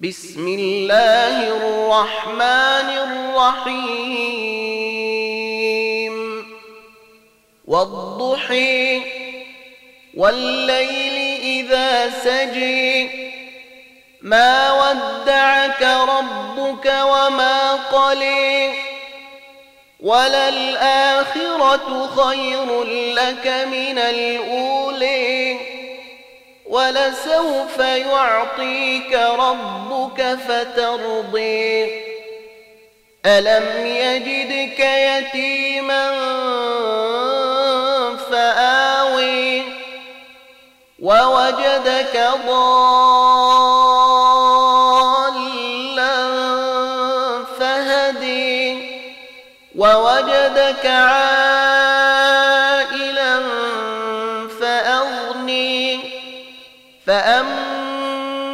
بسم الله الرحمن الرحيم. والضحي والليل إذا سجي ما ودعك ربك وما قلي وللآخرة خير لك من الأولي ولسوف يعطيك ربك فترضي. ألم يجدك يتيما فآوي. ووجدك ضالا فهدي. ووجدك عائلا فأغني. فأما